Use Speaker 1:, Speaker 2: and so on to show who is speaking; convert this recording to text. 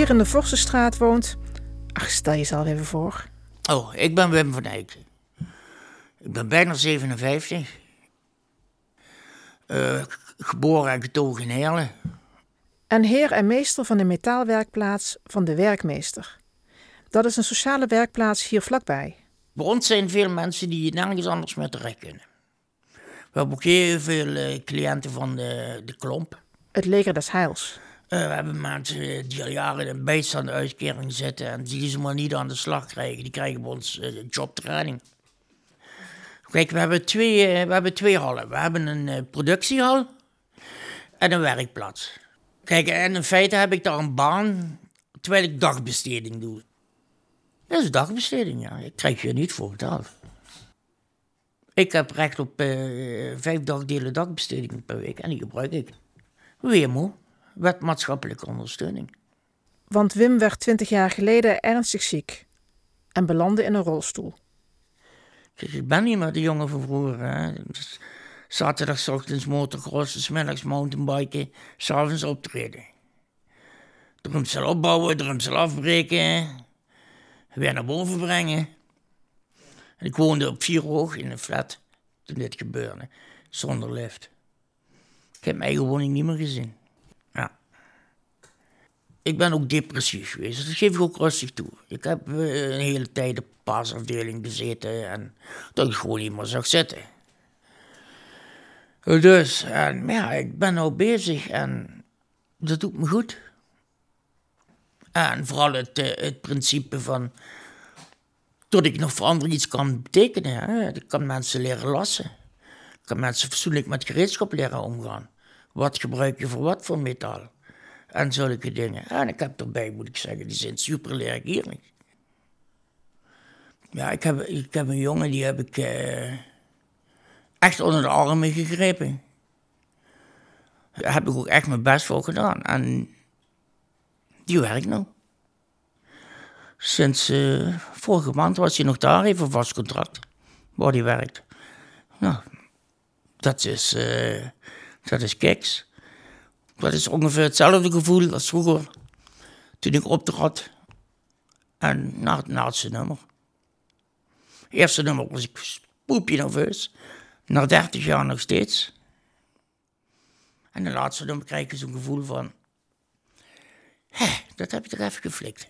Speaker 1: hier in de Vorstenstraat woont. Ach, stel jezelf even voor.
Speaker 2: Oh, ik ben Wim van Eyck. Ik ben bijna 57. Uh, geboren en getogen in Heerlen.
Speaker 1: En heer en meester van de metaalwerkplaats van de Werkmeester. Dat is een sociale werkplaats hier vlakbij.
Speaker 2: Bij ons zijn veel mensen die nergens anders meer terecht kunnen. We hebben ook heel veel uh, cliënten van de, de klomp.
Speaker 1: Het leger des heils.
Speaker 2: Uh, we hebben mensen die al jaren in bijstand uitkering zitten en die ze maar niet aan de slag krijgen. Die krijgen bij ons uh, jobtraining. Kijk, we hebben, twee, we hebben twee hallen. We hebben een productiehal en een werkplaats. Kijk, en in feite heb ik daar een baan terwijl ik dagbesteding doe. Dat is dagbesteding, ja. Ik krijg je niet voor betaald. Ik heb recht op vijf dagdelen dagbesteding per week en die gebruik ik. WMO, wet maatschappelijke ondersteuning.
Speaker 1: Want Wim werd twintig jaar geleden ernstig ziek en belandde in een rolstoel.
Speaker 2: Kijk, ik ben niet meer de jongen van vroeger. Hè. Dus zaterdag ochtends motocrossen, smiddags mountainbiken, s'avonds optreden. Drumsel opbouwen, drumsel afbreken, weer naar boven brengen. En ik woonde op vier hoog in een flat toen dit gebeurde, zonder lift. Ik heb mijn eigen woning niet meer gezien. Ik ben ook depressief geweest, dat geef ik ook rustig toe. Ik heb uh, een hele tijd op paasafdeling gezeten en dat ik gewoon niet meer zag zitten. Dus, ja, ik ben nou bezig en dat doet me goed. En vooral het, eh, het principe van dat ik nog voor anderen iets kan betekenen. Ik kan mensen leren lassen. Ik kan mensen fatsoenlijk met gereedschap leren omgaan. Wat gebruik je voor wat voor metaal? En zulke dingen. En ik heb erbij, moet ik zeggen, die zijn super leergierig. Ja, ik heb, ik heb een jongen, die heb ik eh, echt onder de armen gegrepen. Daar heb ik ook echt mijn best voor gedaan. En die werkt nou. Sinds uh, vorige maand was hij nog daar, even een vast contract, waar hij werkt. Nou, dat is, uh, dat is keks. Dat is ongeveer hetzelfde gevoel als vroeger, toen ik optrad. En na het laatste nummer. Eerste nummer was ik poepje nerveus. Na 30 jaar nog steeds. En de laatste nummer krijg je zo'n gevoel van... Hé, dat heb je toch even geflikt.